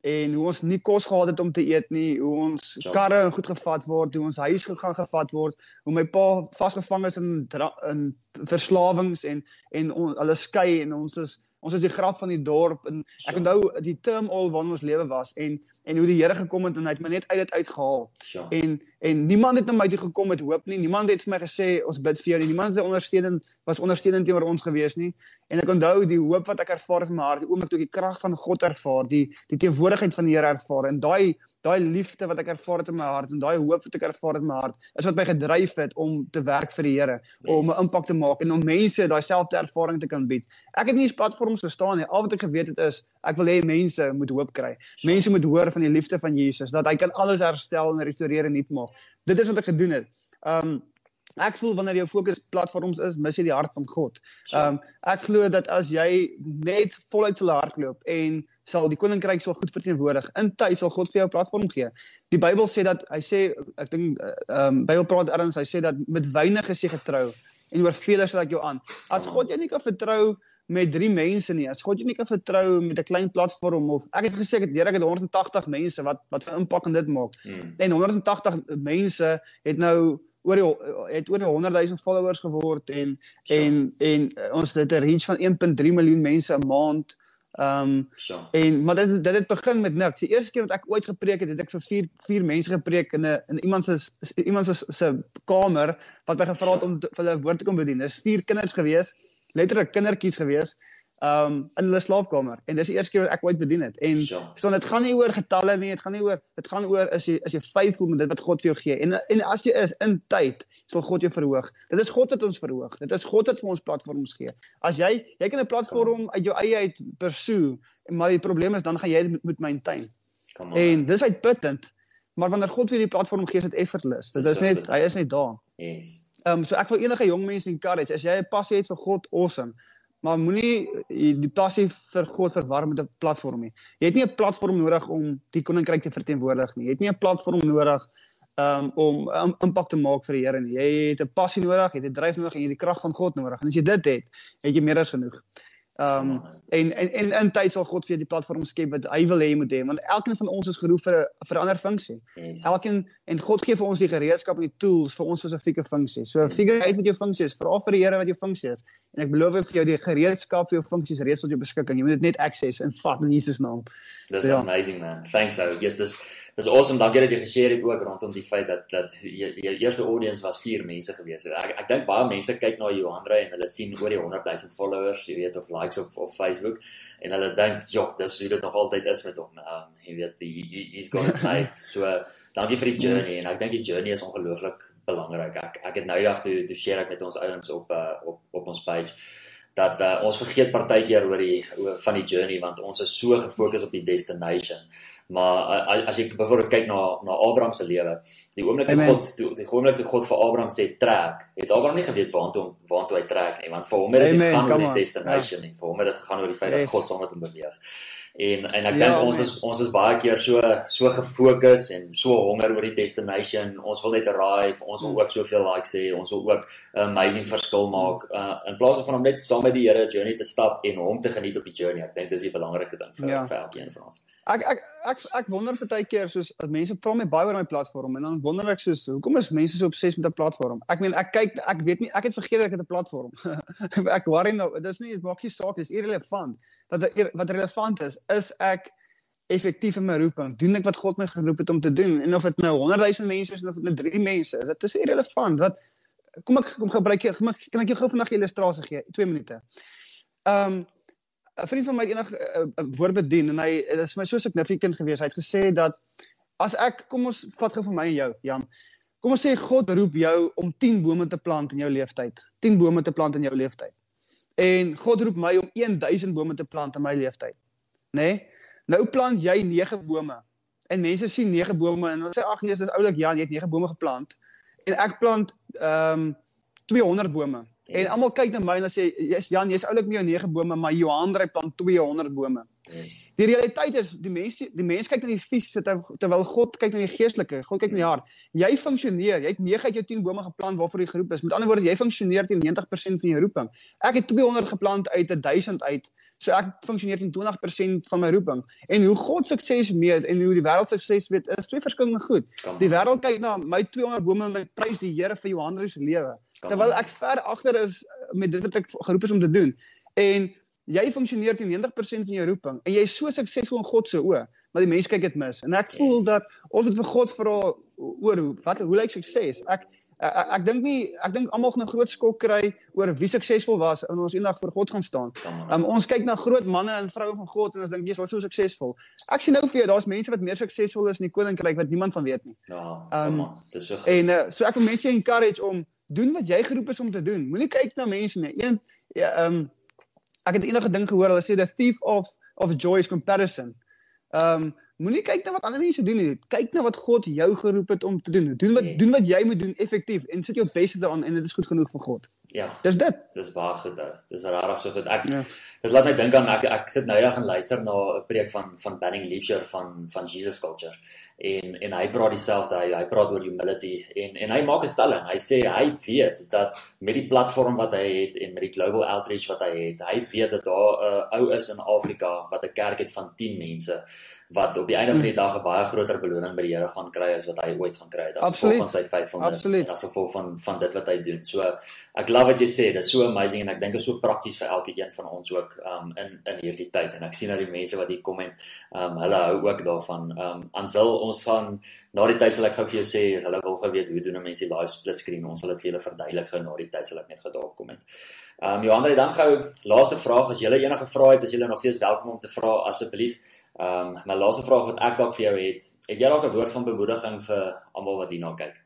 en hoe ons nie kos gehad het om te eet nie, hoe ons ja. karre en goed gevat word, hoe ons huis gegaan gevat word, hoe my pa vasgevang is in in verslawings en en on, hulle skei en ons is ons is die grap van die dorp en ek onthou die term al waarin ons lewe was en en hoe die Here gekom het en hy het my net uit dit uitgehaal. Ja. En en niemand het na my toe gekom met hoop nie. Niemand het vir my gesê ons bid vir jou nie. Niemand het ondersteunend was ondersteunend teenoor ons gewees nie. En ek onthou die hoop wat ek ervaar het in my hart, die oomblik toe ek die krag van God ervaar, die die teenwoordigheid van die Here ervaar en daai daai liefde wat ek ervaar het in my hart en daai hoop wat ek ervaar het in my hart, is wat my gedryf het om te werk vir die Here, yes. om 'n impak te maak en om mense daai selfde ervaring te kan bied. Ek het nie eens platforms gestaan nie. Al wat ek geweet het is ek wil hê mense moet hoop kry. Mense moet hoor van die liefde van Jesus, dat hy kan alles herstel en restoreer en nuut maak. Dit is wat ek gedoen het. Um Ek voel wanneer jou fokus platforms is, mis jy die hart van God. Ehm um, ek glo dat as jy net voluit sal hardloop en sal die koninkryk sal goed verteenwoordig, in tyd sal God vir jou 'n platform gee. Die Bybel sê dat hy sê ek dink ehm um, Bybel praat erns hy sê dat met weinig is jy getrou en oor vele sal ek jou aan. As God jou nie kan vertrou met drie mense nie. As God jou nie kan vertrou met 'n klein platform of ek het gesê ek het Here ek het 180 mense wat wat 'n impak in dit maak. Hmm. En 180 mense het nou oor die het oor die 100 000 followers geword en so. en en ons het 'n reach van 1.3 miljoen mense 'n maand. Ehm um, so. en maar dit dit het begin met niks. Die eerste keer wat ek ooit gepreek het, het ek vir vier vier mense gepreek in 'n in iemand se iemand se se kamer wat my gevra het so. om vir hulle woord te kom bedien. Dis vier kinders gewees letterlik kindertjies gewees um in hulle slaapkamer. En dis die eerste keer wat ek ooit bedien het. En so ja. dit gaan nie oor getalle nie dit gaan nie oor dit gaan oor is jy is jy faithful met dit wat God vir jou gee. En en as jy is in tyd sal God jou verhoog. Dit is God wat ons verhoog. Dit is God wat vir ons platforms gee. As jy jy kan 'n platform uit jou eie uit pursue maar die probleem is dan gaan jy met my tuin. En dis uitputtend maar wanneer God vir die platform gee is dit effortless. Dit is net hy is net daar. Yes Ehm um, so ek wil enige jong mense encourage as jy 'n passie het vir God, awesome. Maar moenie die passie vir God verwar met 'n platform nie. Jy het nie 'n platform nodig om die koninkryk te verteenwoordig nie. Jy het nie 'n platform nodig um, om um, impak te maak vir die Here nie. Jy het 'n passie nodig, jy het 'n dryf nodig en jy het die krag van God nodig. En as jy dit het, het jy meer as genoeg. Ehm um, en en en in tyd sal God vir jou die platform skep wat hy wil hê jy moet hê want elkeen van ons is geroep vir 'n vir 'n ander funksie. Yes. Elkeen en God gee vir ons die gereedskap en die tools vir ons spesifieke funksie. So figure uit wat jou funksie is, vra vir die Here wat jou funksie is en ek beloof vir jou die gereedskap vir jou funksies reeds tot jou beskikking. Jy moet dit net access en vat in Jesus naam. That's so, ja. amazing man. Thanks so. Yes, this Dis awesome. Dankie dat jy geshare het ook rondom die feit dat dat jou eerste audience was 4 mense gewees het. Ek ek dink baie mense kyk na Johanre en hulle sien oor die 100 000 followers, jy weet of likes op op Facebook en hulle dink, "Jog, dis hoe dit nog altyd is met hom." Um jy weet, he, he's got it right. So dankie vir die journey en ek dink die journey is ongelooflik belangrik. Ek ek het nou eendag toe toe share ek met ons ouens op uh, op op ons page dat uh, ons vergeet partykeer oor die oor van die journey want ons is so gefokus op die destination. Maar as jy byvoorbeeld kyk na na Abraham se lewe, die oomblik toe God toe die oomblik toe God vir Abraham sê trek, het Abraham nie geweet waartoe waartoe hy trek nie, want vir hom het dit gegaan oor die destination ja. nie. Vir hom het dit gegaan oor die feit dat God saam met hom beweeg. En en ek ja, dink ons is ons is baie keer so so gefokus en so honger oor die destination. Ons wil net arrive, ons wil hmm. ook soveel likes hê, ons wil ook 'n amazing verskil maak uh, in plaas van om net saam met die Here journey te stap en hom te geniet op die journey. Ek dink dis die belangrikste ding vir ja. vir elkeen van ons. Ek ek ek ek wonder baie keer soos mense vra my baie oor my platform en dan wonder ek soos hoekom is mense so obsessief met 'n platform? Ek meen ek kyk ek weet nie ek het vergeet ek het 'n platform. ek worry nou, dis nie dit maak nie saak, dis irrelevant. Wat wat relevant is, is ek effektief in my roeping? Doen ek wat God my geroep het om te doen? En of dit nou 100 000 mense is of dit net 3 mense is, dit is irrelevant. Wat kom ek kom gebruik jy kan ek jou gou vandag 'n illustrasie gee? 2 minute. Ehm um, 'n vriend van my het eendag 'n uh, uh, woord bedien en hy dit is vir my so significant geweest. Hy het gesê dat as ek kom ons vat gou vir my en jou, Jan. Kom ons sê God roep jou om 10 bome te plant in jou lewenstyd. 10 bome te plant in jou lewenstyd. En God roep my om 1000 bome te plant in my lewenstyd. Nê? Nee? Nou plant jy 9 bome. En mense sien 9 bome en hulle sê ag Jesus, dis oulik Jan, jy het 9 bome geplant. En ek plant ehm um, 200 bome. Yes. En almal kyk na my en sê jy's Jan, jy's oulik met jou 9 bome, maar Johan dryp dan 200 bome. Yes. Die realiteit is die mense die mense kyk na die fisiese terwyl God kyk na die geestelike. God kyk na die hart. Jy funksioneer. Jy het 9 uit jou 10 bome geplant waarvoor jy geroep is. Met ander woorde, jy funksioneer teen 90% van jou roeping. Ek het 200 geplant uit 1000 uit. So ek funksioneer teen 20% van my roeping. En hoe God sukses meet en hoe die wêreld sukses weet is twee verskillende goed. Die wêreld kyk na my 200 bome en hy prys die Here vir Johan se lewe. Terwyl ek ver agter is met dit wat ek geroep is om te doen. En jy funksioneer teen 90% van jou roeping en jy is so suksesvol in God se oë, maar die mense kyk dit mis. En ek yes. voel dat ons moet vir God vra oor hoe wat hoe lyk sukses? Ek ek, ek dink nie ek dink almal gaan 'n groot skok kry oor wie suksesvol was en ons eendag voor God gaan staan. Um, ons kyk na groot manne en vroue van God en ons dink jy's wat so suksesvol. Ek sien nou vir jou daar's mense wat meer suksesvol is in die koninkryk wat niemand van weet nie. Ja, um, dis so. En uh, so ek wil mense encourage om doen wat jy geroep is om te doen. Moenie kyk na mense nie. Een ja, um ek het enige ding gehoor, hulle sê the thief of of joy is comparison. Ehm um, Moenie kyk na wat ander mense doen nie. Kyk na wat God jou geroep het om te doen. Doen wat yes. doen wat jy moet doen effektief en sit jou beste daaraan en dit is goed genoeg vir God. Ja. Dis dit. Dis baie goed. Dis regtig so goed. Ek ja. dit laat my dink aan ek ek sit nou eendag en luister na 'n preek van van Banning Leisure van van Jesus Culture en en hy praat dieselfde hy hy praat oor humility en en hy maak 'n stelling hy sê hy weet dat met die platform wat hy het en met die global outreach wat hy het hy weet dat daar 'n uh, ou is in Afrika wat 'n kerk het van 10 mense wat op die einde van die dag 'n baie groter beloning by die Here gaan kry as wat hy ooit gaan kry as gevolg van sy faithfulness en as gevolg van van dit wat hy doen. So ek love what you say. Dit is so amazing en ek dink dit is so prakties vir elke een van ons ook um in in hierdie tyd en ek sien dat die mense wat hier kom en um hulle hou ook daarvan. Um Ansel ons gaan na die tyd sal ek gou vir jou sê hulle wil geweet hoe doen mense live split screen. Ons sal dit vir julle verduidelik gou na die tyd sal ek net gedaag kom het. Um Johan, dan gou laaste vraag as jy enige vrae het, as jy nog steeds welkom om te vra asseblief. Ehm um, my laaste vraag wat ek dalk vir jou het, het jy dalk 'n woord van bemoediging vir almal wat hierna kyk?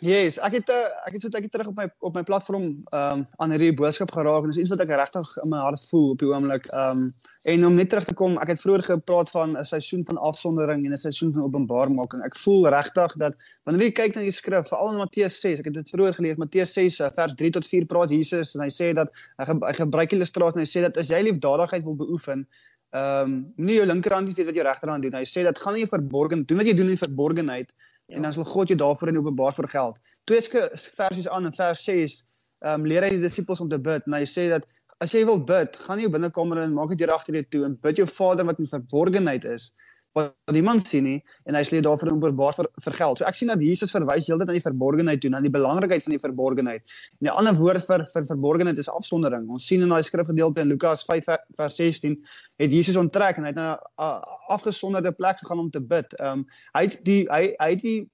Yes, ek het uh, ek het so net terug op my op my platform ehm um, aan hierdie boodskap geraak en dis iets wat ek regtig in my hart voel op die oomblik. Ehm um, en om net terug te kom, ek het vroeër gepraat van 'n seisoen van afsondering en 'n seisoen van openbaarmaking. Ek voel regtig dat wanneer jy kyk na die skrif, veral in Matteus 6, ek het dit vroeër gelees, Matteus 6 eh, vers 3 tot 4 praat Jesus en hy sê dat hy, ge, hy gebruik illustrasie en hy sê dat as jy liefdadigheid wil beoefen, ehm um, nie jou linkerhand weet wat jou regterhand doen. Hy sê dat gaan nie verborgen doen wat jy doen in verborgenheid ja. en dan sal God jou daarvoor in openbaar vergeld. Twee versies aan in vers 6 ehm um, leer hy die disippels om te bid en hy sê dat as jy wil bid, gaan jy binnekamer in, maak dit deur agter jou toe en bid jou Vader wat in verborgenheid is wat niemand sien nie en hy sê daarvoor openbaar ver, vergeld. So ek sien dat Jesus verwys heeltyd aan die verborgenheid toe, aan die belangrikheid van die verborgenheid. En 'n ander woord vir vir verborgenheid is afsondering. Ons sien in daai skrifgedeelte in Lukas 5 vers 16 het Jesus onttrek en hy het na 'n afgesonderde plek gegaan om te bid. Ehm um, hy het die hy hy het die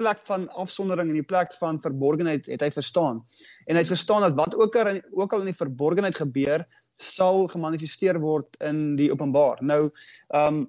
plek van afsondering en die plek van verborgenheid het hy verstaan. En hy het verstaan dat wat ook al ook al in die verborgenheid gebeur, sal gemanifesteer word in die openbaar. Nou, ehm um,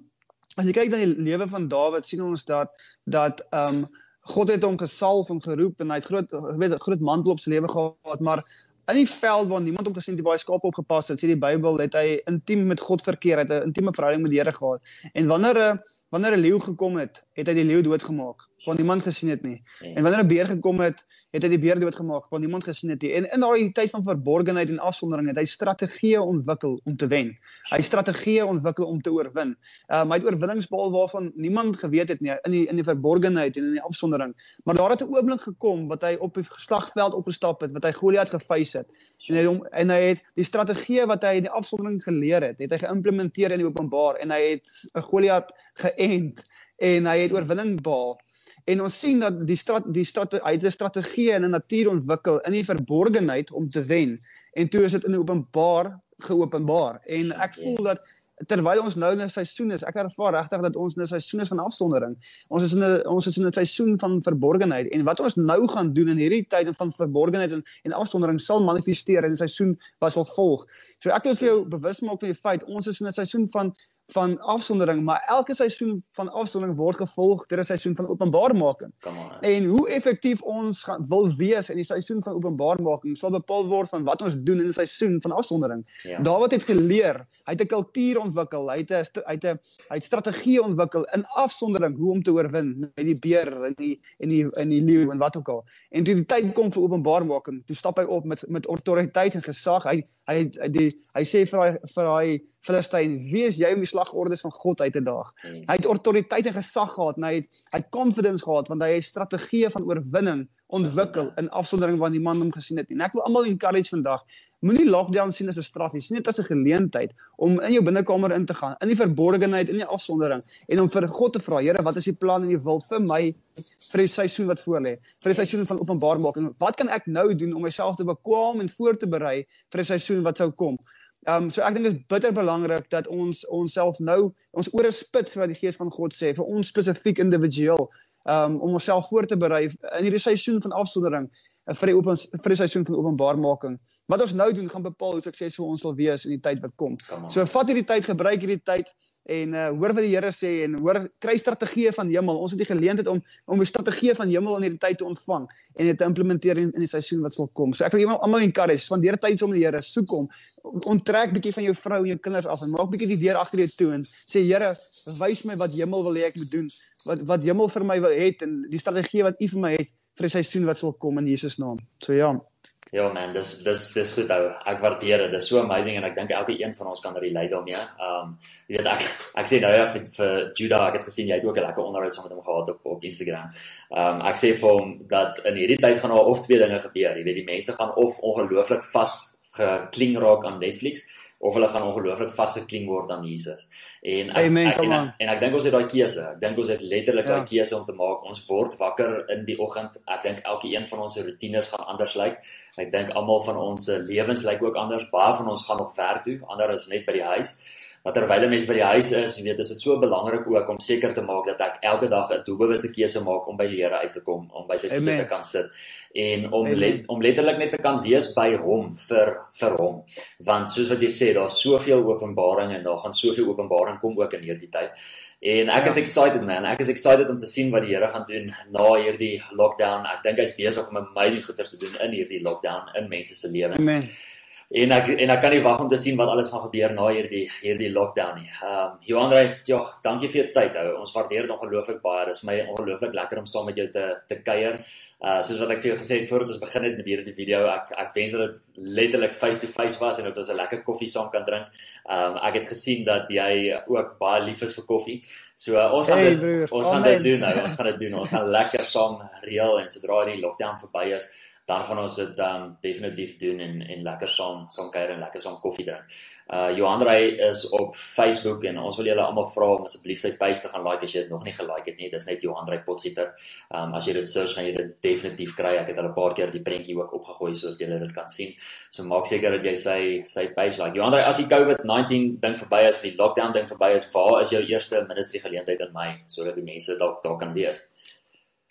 As jy kyk na die lewe van Dawid, sien ons dat dat ehm um, God het hom gesalf en geroep en hy het groot weet groot mantel op sy lewe gehad, maar in die veld waar niemand hom gesien het, waar hy skape opgepas het, sê die Bybel het hy intiem met God verkeer, het 'n intieme verhouding met die Here gehad. En wanneer 'n wanneer 'n leeu gekom het, het hy die leeu doodgemaak, want niemand gesien het nie. En wanneer 'n beer gekom het, het hy die beer doodgemaak, want niemand gesien het nie. En in daai tyd van verborgenheid en afsondering het hy strategieë ontwikkel om te wen. Hy strategieë ontwikkel om te oorwin. Um, hy het oorwinnings behaal waarvan niemand geweet het nie in die in die verborgenheid en in die afsondering. Maar daar het 'n oomblik gekom wat hy op die slagveld opgestap het, wat hy Goliat gefeis het. En hy hom en hy het die strategieë wat hy in die afsondering geleer het, het hy geïmplementeer in die openbaar en hy het 'n Goliat ge geënt en hy het oorwinning behaal. En ons sien dat die strat die strat hy het 'n strategie in 'n natuur ontwikkel in die verborgenheid om te wen. En toe is dit in die openbaar geopenbaar. En ek voel yes. dat terwyl ons nou in 'n seisoen is, ek ervaar regtig dat ons in 'n seisoen is van afsondering. Ons is in 'n ons is in 'n seisoen van verborgenheid en wat ons nou gaan doen in hierdie tyd van verborgenheid en en afsondering sal manifesteer in 'n seisoen wat sal volg. So ek wil vir jou bewus maak van die feit ons is in 'n seisoen van van afsondering, maar elke seisoen van afsondering word gevolg deur 'n seisoen van openbaarmaking. En hoe effektief ons gaan, wil wees in die seisoen van openbaarmaking sal bepaal word van wat ons doen in 'n seisoen van afsondering. Ja. Dawid het geleer, hy het 'n kultuur ontwikkel, hy het 'n hy het 'n hy het strategie ontwikkel in afsondering hoe om te oorwin met die beer en die en die in die leeu en wat ook al. En toe die tyd kom vir openbaarmaking, toe stap hy op met met autoriteit en gesag. Hy hy die hy sê vir daai vir daai Filistyn, wie is jy om die slagordes van God uit te daag? Yes. Hy het autoriteit en gesag gehad, en hy het hy het confidence gehad want hy het strategieë van oorwinning ontwikkel in afsondering waar niemand hom gesien het nie. En ek wil almal encourage vandag, moenie lockdown sien as 'n straf nie, sien dit as 'n geleentheid om in jou binnekamer in te gaan, in die verborgenheid, in die afsondering en om vir God te vra, Here, wat is die plan en die wil vir my vir die seisoen wat voorlê? Vir die seisoen van openbaarmaking. Wat kan ek nou doen om myself te bekwam en voor te berei vir 'n seisoen wat sou kom? Ehm um, so ek dink dit is bitter belangrik dat ons onsself nou ons ore spits wat die gees van God sê vir ons spesifiek individueel um, om onsself voor te berei in hierdie seisoen van afsondering. 'n vir die open vir die seisoen van openbaarmaking. Wat ons nou doen gaan bepaal hoe suksesvol ons sal wees in die tyd wat kom. So vat hierdie tyd, gebruik hierdie tyd en uh, hoor wat die Here sê en hoor kry strategieë van hemel. Ons het die geleentheid om om die strategieë van hemel in hierdie tyd te ontvang en dit te implementeer in, in die seisoen wat sal kom. So ek wil julle almal encourage, spandeer tyd saam met die Here, soek hom, onttrek bietjie van jou vrou en jou kinders af en maak bietjie die deur agter jou toe en sê Here, wys my wat hemel wil hê ek moet doen. Wat wat hemel vir my wil hê en die strategie wat U vir my het vir die seisoen wat sal kom in Jesus naam. So ja. Ja man, dis dis dis goed ou. Ek waardeer dit. Dis so amazing en ek dink elke een van ons kan relate daarmee. Um jy weet ek ek sê nou ja vir, vir Judah, ek het gesien jy het ook 'n lekker onderhoud saam met hom gehad op op Instagram. Um ek sê vir hom dat in hierdie tyd gaan daar of twee dinge gebeur. Jy weet die mense gaan of ongelooflik vas gekling raak aan Netflix of hulle gaan ongelooflik vasgekling word aan Jesus. En ek, Amen, ek, en, ek, en ek dink ons het daai keuse. Ek dink ons het letterlik ja. daai keuse om te maak. Ons word wakker in die oggend. Ek dink elke een van ons se rotines gaan anders lyk. Ek dink almal van ons se lewens lyk ook anders. Baie van ons gaan nog werk toe, ander is net by die huis. Maar terwyl 'n mens by die huis is, jy weet, is dit so belangrik ook om seker te maak dat ek elke dag 'n doelbewuste keuse maak om by die Here uit te kom, om by sy voete te kan sit en om let, om letterlik net te kan wees by hom vir vir hom. Want soos wat jy sê, daar's soveel openbaring en daar gaan soveel openbaring kom ook in hierdie tyd. En ek ja. is excited man. Ek is excited om te sien wat die Here gaan doen na hierdie lockdown. Ek dink hy's besig om amazing goeders te doen in hierdie lockdown in mense se lewens. Amen en ek en ek kan nie wag om te sien wat alles gaan gebeur na hierdie hierdie lockdown nie. Ehm um, Johanre, ja, dankie vir jou tyd. Ou. Ons waardeer dit ongelooflik baie. Dit is my ongelooflik lekker om saam met jou te te kuier. Uh soos wat ek vir jou gesê het voordat ons begin het met hierdie video, ek ek wens dat dit letterlik face to face was en dat ons 'n lekker koffie saam kan drink. Ehm um, ek het gesien dat jy ook baie lief is vir koffie. So uh, ons gaan hey, dit broer. ons gaan dit doen nou. Ons gaan dit doen. Ons gaan lekker saam reël en sodra die lockdown verby is, dan gaan ons dit um, definitief doen en en lekker saam saam kuier en lekker saam koffie drink. Uh Johanrey is op Facebook en ons wil julle almal vra om asseblief sy page te gaan like as jy dit nog nie gelike het nie. Dis net Johanrey Potgieter. Um as jy dit search gaan jy dit definitief kry. Ek het al 'n paar keer die prentjie ook opgegooi sodat julle dit kan sien. So maak seker dat jy sy sy page like. Johanrey, as die COVID-19 ding verby is, of die lockdown ding verby is, waar is jou eerste ministry geleentheid in Mei sodat die mense dalk daar kan wees?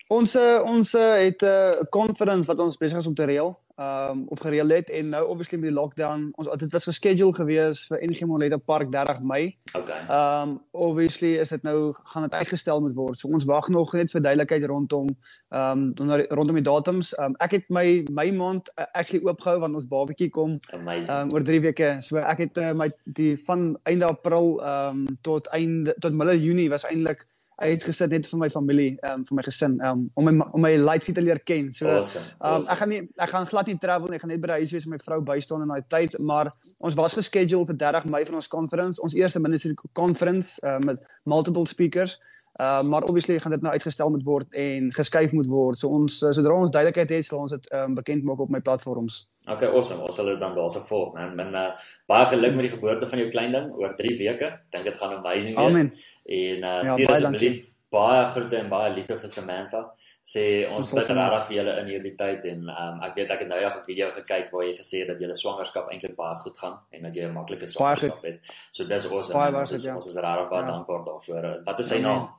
Ons eh, ons eh, het 'n uh, conference wat ons besig is om te reël, um of gereël het en nou obviously met die lockdown, ons dit was geskedule gewees vir NG Moleta Park 30 Mei. Okay. Um obviously is dit nou gaan dit uitgestel moet word. So ons wag nog net vir duidelikheid rondom um rondom die datums. Um ek het my my maand uh, actually oopgehou want ons babatjie kom Amazing. um oor 3 weke. So ek het uh, my die van einde April um tot einde tot middel Junie was eintlik uitgesit net vir my familie, ehm um, vir my gesin, um, om my om my life te leer ken. So awesome, um, awesome. ek gaan nie ek gaan glad nie travel nie. Ek gaan net by die huis wees met my vrou bystaan in daai tyd, maar ons was geskedule vir 30 Mei vir ons conference, ons eerste ministry conference uh, met multiple speakers. Uh, maar obviously gaan dit nou uitgestel moet word en geskuif moet word. So ons uh, sodra ons duidelikheid het, sal ons dit um, bekend maak op my platforms. Okay, awesome. Ons sal dit dan daarso volg, man. Men uh, baie geluk met die geboorte van jou klein ding oor 3 weke. Dink dit gaan amazing wees. Amen. En uh, ja, stuur asseblief baie groete en baie liefde vir Samantha. Sê ons bid regtig vir julle in hierdie tyd en um, ek weet ek het nou ja 'n video gekyk waar jy gesê het dat julle swangerskap eintlik baie goed gaan en dat jy 'n maklike swangerskap het. So dis awesome. Baie ons is, ja. ons is regtig baie ja. dankbaar daarvoor. Wat is sy naam?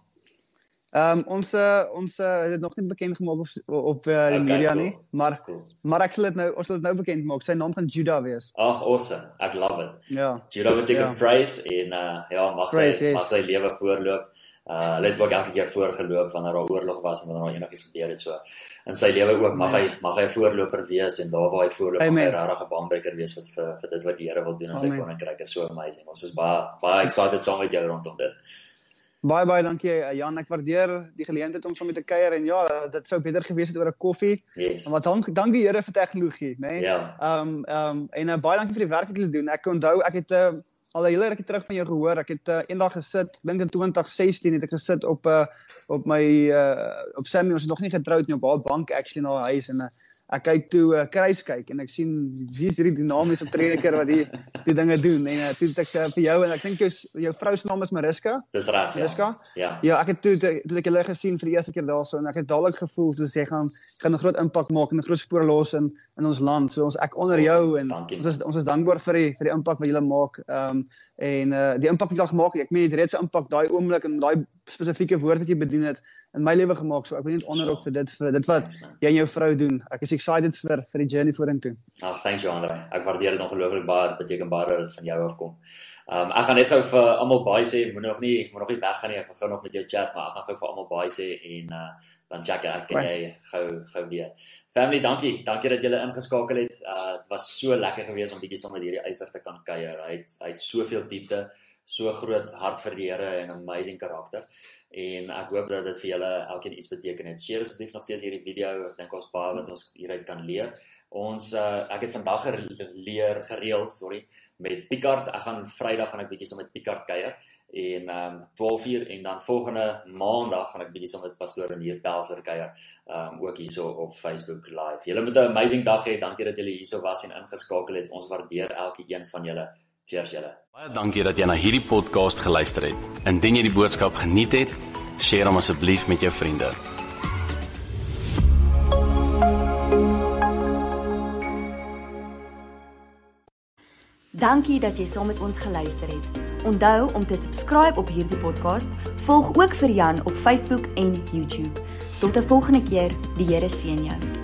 Ehm um, ons uh, ons uh, het dit nog nie bekend gemaak op op uh, die okay, media cool. nie, maar cool. maar ek sal dit nou ons sal dit nou bekend maak. Sy naam gaan Judah wees. Ag, awesome. Ek love it. Ja. Judah beteken ja. praise en uh, ja, mag praise, sy yes. mag sy lewe voorloop. Uh hulle het ook elke keer voorgeloop wanneer daar oorlog was en wanneer daar enigiets gebeur het so. In sy lewe ook mag hy mag hy 'n voorloper wees en daar waar hy voorloop mag hy regtig 'n baanbreker wees vir vir dit wat die Here wil doen in sy koninkryk. Is so amazing. Ons is baie baie excited saam met jou rondom dit. Baie baie dankie eh, Jan. Ek waardeer die geleentheid om saam met te kuier en ja, dit sou beter gewees het oor 'n koffie. Yes. Maar dank dank die Here vir tegnologie, né? Nee? Ja. Ehm ehm en uh, baie dankie vir die werk wat julle doen. Ek onthou ek het 'n uh, al 'n hele rukkie terug van jou gehoor. Ek het uh, eendag gesit, dink in 2016 het ek gesit op 'n uh, op my uh, op Sammy, ons is nog nie getroud nie op haar bank actually na haar huis en uh, ek kyk toe uh, kruis kyk en ek sien wie is hierdie dinamiese prediker wat die die dinge doen en uh, toe het ek uh, vir jou en ek dink jou jou vrou se naam is Mariska. Dis reg. Mariska? Ja. Ja, ek het toe toe ek julle gesien vir die eerste keer daarso en ek het dadelik gevoel soos jy gaan gaan 'n groot impak maak en 'n groot spoor los in in ons land. So ons ek onder jou en Dankie. ons is ons is dankbaar vir die vir die impak wat julle maak. Ehm um, en uh die impak wat julle gemaak het. Ek meen jy het reeds 'n impak daai oomblik en daai spesifieke woord wat jy bedien het in my lewe gemaak. So ek wil net onderop vir dit vir dit wat jy en jou vrou doen. Ek is excited vir vir die journey vorentoe. Ag, thanks jou Andre. Ek waardeer dit ongelooflik baie. Dit beteken baie dat dit van jou afkom. Ehm um, ek gaan net gou vir almal baie sê, moet nog nie moet nog nie weggaan nie. Ek gaan gou nog met jou chat, maar ek gaan gou vir almal baie sê en uh dan check ek kan jy gou gou weer. Family, dankie. Dankie dat julle ingeskakel het. Uh dit was so lekker geweest om bietjie saam met hierdie eiser te kan kuier. Hy het hy het soveel diepte, so groot hart vir die Here en 'n amazing karakter. En ek hoop dat dit vir julle elkeen iets beteken het. Share asseblief nog steeds hierdie video. Ek dink ons baie wat ons hieruit kan leer. Ons uh ek het vandag geleer gereeld, sorry, met Picard. Ek gaan Vrydag gaan ek bietjie saam so met Picard kuier en ehm um, 12 uur en dan volgende maandag gaan ek bietjie saam met pastoor en hier Pelser kuier ehm um, ook hierso op Facebook live. Julle moet 'n amazing dag hê. Dankie dat julle hierso was en ingeskakel het. Ons waardeer elke een van julle. Cheers julle. Baie dankie dat jy na hierdie podcast geluister het. Indien jy die boodskap geniet het, deel hom asseblief met jou vriende. Dankie dat jy saam met ons geluister het. Onthou om te subscribe op hierdie podcast. Volg ook vir Jan op Facebook en YouTube. Tot 'n volgende keer. Die Here seën jou.